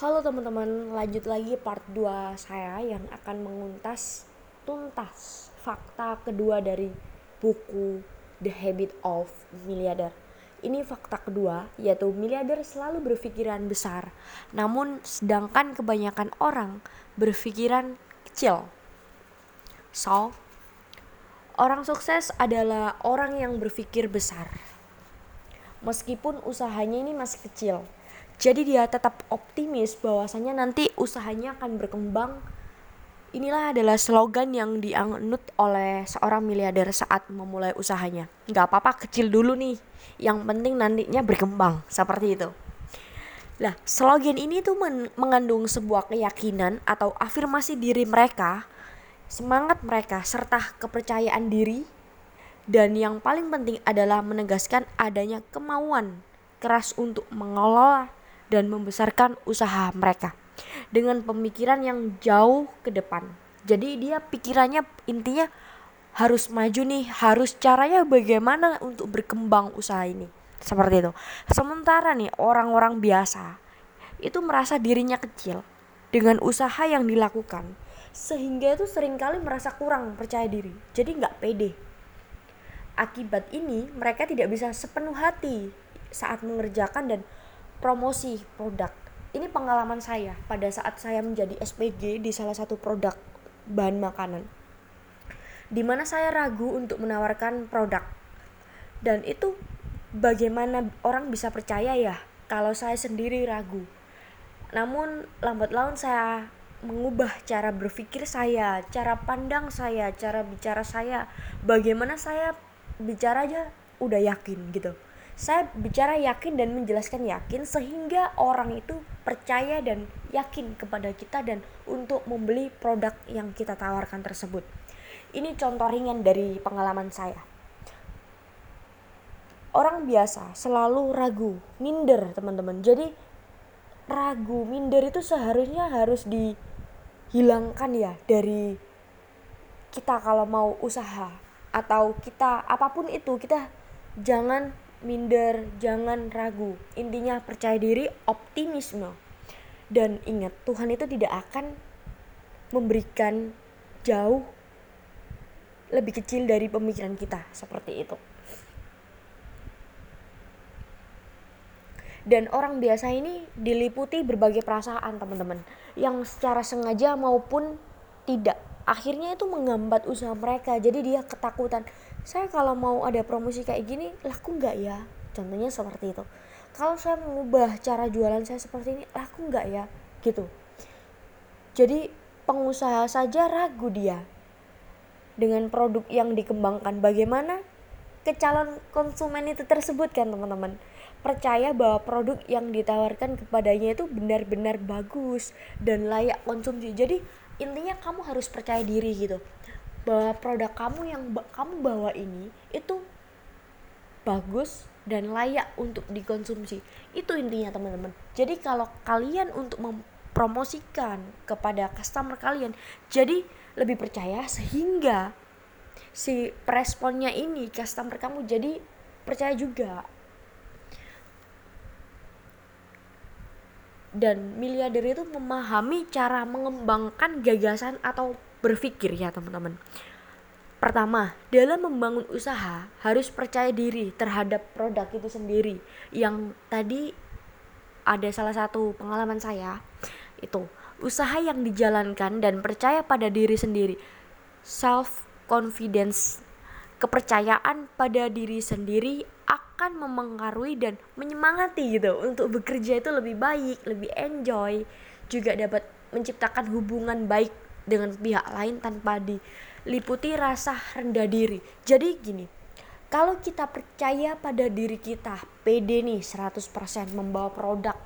Halo teman-teman, lanjut lagi part 2 saya yang akan menguntas tuntas fakta kedua dari buku The Habit of Milliarder. Ini fakta kedua, yaitu miliarder selalu berpikiran besar, namun sedangkan kebanyakan orang berpikiran kecil. So, orang sukses adalah orang yang berpikir besar. Meskipun usahanya ini masih kecil, jadi dia tetap optimis bahwasanya nanti usahanya akan berkembang. Inilah adalah slogan yang dianut oleh seorang miliarder saat memulai usahanya. Nggak apa-apa kecil dulu nih, yang penting nantinya berkembang seperti itu. Nah, slogan ini tuh mengandung sebuah keyakinan atau afirmasi diri mereka, semangat mereka serta kepercayaan diri dan yang paling penting adalah menegaskan adanya kemauan keras untuk mengelola dan membesarkan usaha mereka dengan pemikiran yang jauh ke depan. Jadi dia pikirannya intinya harus maju nih, harus caranya bagaimana untuk berkembang usaha ini. Seperti itu. Sementara nih orang-orang biasa itu merasa dirinya kecil dengan usaha yang dilakukan sehingga itu sering kali merasa kurang percaya diri. Jadi nggak pede. Akibat ini mereka tidak bisa sepenuh hati saat mengerjakan dan promosi produk. Ini pengalaman saya pada saat saya menjadi SPG di salah satu produk bahan makanan. Di mana saya ragu untuk menawarkan produk. Dan itu bagaimana orang bisa percaya ya kalau saya sendiri ragu. Namun lambat laun saya mengubah cara berpikir saya, cara pandang saya, cara bicara saya, bagaimana saya bicara aja udah yakin gitu saya bicara yakin dan menjelaskan yakin sehingga orang itu percaya dan yakin kepada kita dan untuk membeli produk yang kita tawarkan tersebut. Ini contoh ringan dari pengalaman saya. Orang biasa selalu ragu, minder teman-teman. Jadi ragu, minder itu seharusnya harus dihilangkan ya dari kita kalau mau usaha atau kita apa pun itu kita jangan minder, jangan ragu. Intinya percaya diri, optimisme. Dan ingat, Tuhan itu tidak akan memberikan jauh lebih kecil dari pemikiran kita, seperti itu. Dan orang biasa ini diliputi berbagai perasaan, teman-teman, yang secara sengaja maupun tidak akhirnya itu menghambat usaha mereka jadi dia ketakutan saya kalau mau ada promosi kayak gini laku nggak ya? Contohnya seperti itu. Kalau saya mengubah cara jualan saya seperti ini laku nggak ya? Gitu. Jadi pengusaha saja ragu dia dengan produk yang dikembangkan. Bagaimana ke calon konsumen itu tersebut kan teman-teman? Percaya bahwa produk yang ditawarkan kepadanya itu benar-benar bagus dan layak konsumsi. Jadi intinya kamu harus percaya diri gitu bahwa produk kamu yang kamu bawa ini itu bagus dan layak untuk dikonsumsi. Itu intinya teman-teman. Jadi kalau kalian untuk mempromosikan kepada customer kalian jadi lebih percaya sehingga si responnya ini customer kamu jadi percaya juga. Dan miliarder itu memahami cara mengembangkan gagasan atau berpikir ya teman-teman. Pertama, dalam membangun usaha harus percaya diri terhadap produk itu sendiri. Yang tadi ada salah satu pengalaman saya itu usaha yang dijalankan dan percaya pada diri sendiri. Self confidence, kepercayaan pada diri sendiri akan memengaruhi dan menyemangati gitu untuk bekerja itu lebih baik, lebih enjoy, juga dapat menciptakan hubungan baik dengan pihak lain tanpa diliputi rasa rendah diri. Jadi gini, kalau kita percaya pada diri kita, pede nih 100% membawa produk,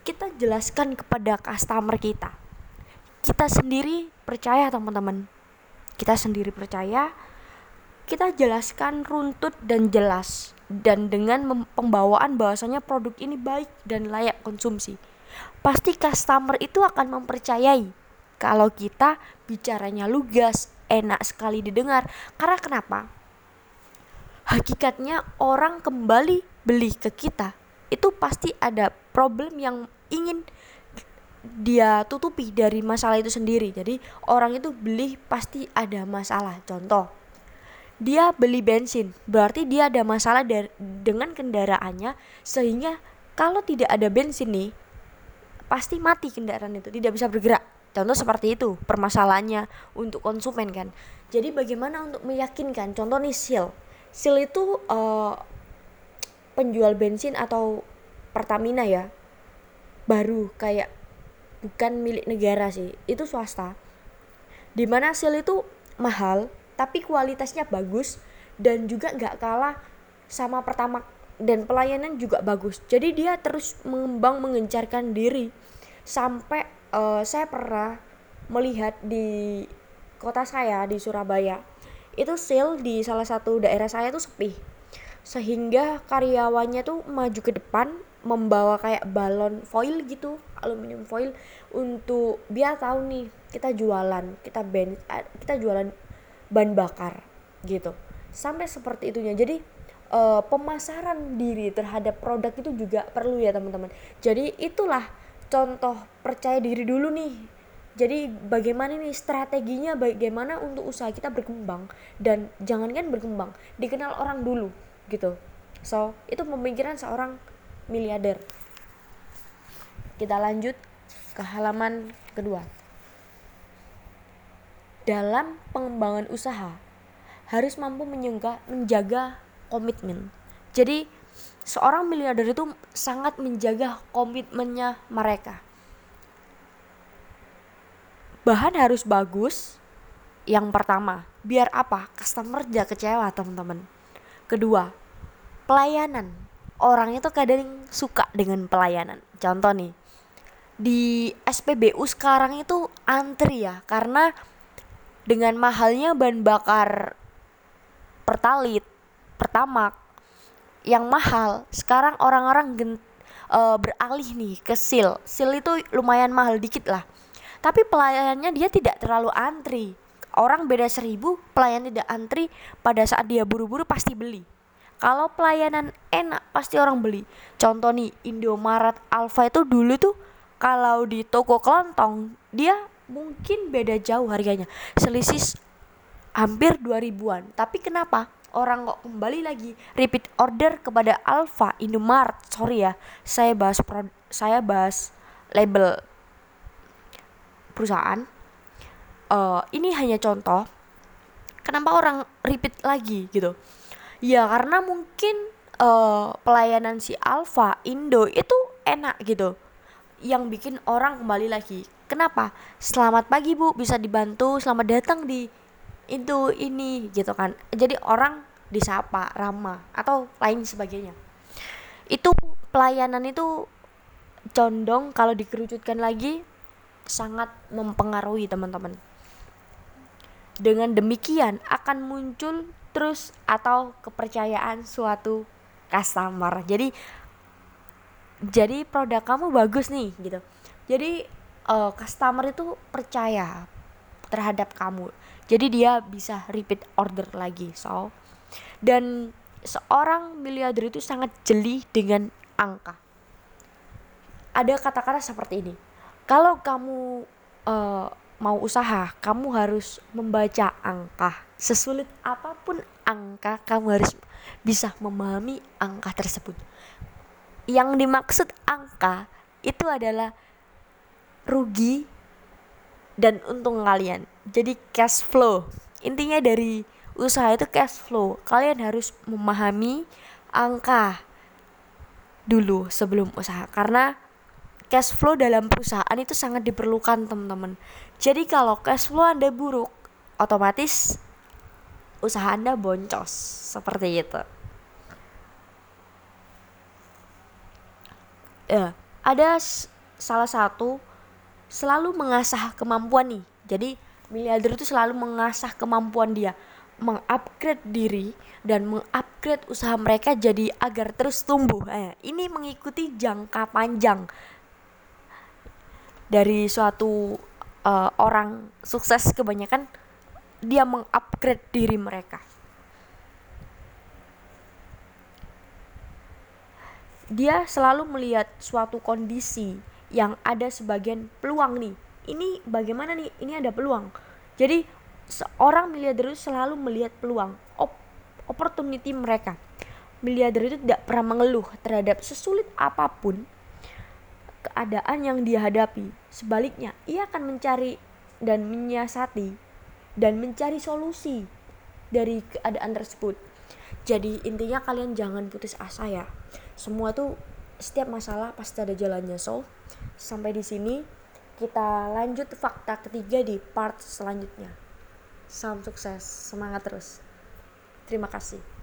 kita jelaskan kepada customer kita. Kita sendiri percaya teman-teman. Kita sendiri percaya, kita jelaskan runtut dan jelas dan dengan pembawaan bahwasanya produk ini baik dan layak konsumsi. Pasti customer itu akan mempercayai kalau kita bicaranya lugas, enak sekali didengar. Karena kenapa? Hakikatnya orang kembali beli ke kita. Itu pasti ada problem yang ingin dia tutupi dari masalah itu sendiri. Jadi orang itu beli pasti ada masalah. Contoh dia beli bensin. Berarti dia ada masalah dengan kendaraannya sehingga kalau tidak ada bensin nih pasti mati kendaraan itu. Tidak bisa bergerak contoh seperti itu permasalahannya untuk konsumen kan. Jadi bagaimana untuk meyakinkan contoh nih seal seal itu uh, penjual bensin atau Pertamina ya baru kayak bukan milik negara sih itu swasta. Di mana sel itu mahal tapi kualitasnya bagus dan juga nggak kalah sama pertama dan pelayanan juga bagus. Jadi dia terus mengembang mengencarkan diri sampai uh, saya pernah melihat di kota saya di Surabaya itu sale di salah satu daerah saya tuh sepi. Sehingga karyawannya tuh maju ke depan membawa kayak balon foil gitu aluminium foil untuk biar tahu nih kita jualan kita ben eh, kita jualan ban bakar gitu. Sampai seperti itunya. Jadi uh, pemasaran diri terhadap produk itu juga perlu ya teman-teman. Jadi itulah contoh percaya diri dulu nih jadi bagaimana nih strateginya bagaimana untuk usaha kita berkembang dan jangankan berkembang dikenal orang dulu gitu so itu pemikiran seorang miliarder. Kita lanjut ke halaman kedua. Dalam pengembangan usaha harus mampu menjaga, menjaga komitmen. Jadi seorang miliarder itu sangat menjaga komitmennya mereka. Bahan harus bagus. Yang pertama, biar apa? Customer tidak kecewa, teman-teman. Kedua, pelayanan orang itu kadang suka dengan pelayanan contoh nih di SPBU sekarang itu antri ya karena dengan mahalnya bahan bakar pertalit pertama yang mahal. Sekarang orang-orang gen, e, beralih nih ke sil. Sil itu lumayan mahal dikit lah. Tapi pelayanannya dia tidak terlalu antri. Orang beda seribu pelayan tidak antri pada saat dia buru-buru pasti beli. Kalau pelayanan enak pasti orang beli. Contoh nih Indomaret Alfa itu dulu tuh kalau di toko kelontong dia mungkin beda jauh harganya. Selisih hampir 2000-an tapi kenapa orang kok kembali lagi repeat order kepada Alfa Indomaret sorry ya saya bahas pro, saya bahas label perusahaan. Uh, ini hanya contoh kenapa orang repeat lagi gitu? Ya karena mungkin uh, pelayanan si Alfa Indo itu enak gitu yang bikin orang kembali lagi. Kenapa? Selamat pagi bu. Bisa dibantu. Selamat datang di itu ini gitu kan. Jadi orang disapa ramah atau lain sebagainya. Itu pelayanan itu condong kalau dikerucutkan lagi sangat mempengaruhi teman-teman. Dengan demikian akan muncul terus atau kepercayaan suatu customer. Jadi jadi produk kamu bagus nih gitu. Jadi uh, customer itu percaya terhadap kamu. Jadi dia bisa repeat order lagi so. Dan seorang miliarder itu sangat jeli dengan angka. Ada kata-kata seperti ini kalau kamu uh, mau usaha kamu harus membaca angka. Sesulit apa pun angka kamu harus bisa memahami angka tersebut. Yang dimaksud angka itu adalah rugi dan untung kalian. Jadi cash flow. Intinya dari usaha itu cash flow. Kalian harus memahami angka dulu sebelum usaha. Karena cash flow dalam perusahaan itu sangat diperlukan teman-teman. Jadi kalau cash flow anda buruk otomatis usaha Anda boncos. Seperti itu. Ya, ada salah satu selalu mengasah kemampuan nih. Jadi miliarder itu selalu mengasah kemampuan dia, mengupgrade diri dan mengupgrade usaha mereka jadi agar terus tumbuh. Eh, ini mengikuti jangka panjang dari suatu uh, orang sukses kebanyakan dia mengupgrade diri mereka. Dia selalu melihat suatu kondisi yang ada sebagian peluang nih ini bagaimana nih ini ada peluang jadi seorang miliarder itu selalu melihat peluang op opportunity mereka miliarder itu tidak pernah mengeluh terhadap sesulit apa pun keadaan yang dia hadapi. Sebaliknya, ia akan mencari dan menyiasati dan mencari solusi dari keadaan tersebut. Jadi intinya kalian jangan putus asa ya. Semua tuh setiap masalah pasti ada jalannya. So, sampai di sini kita lanjut fakta ketiga di part selanjutnya. Salam sukses, semangat terus. Terima kasih.